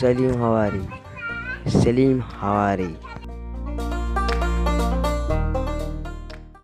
Salim Hawari Salim Hawari.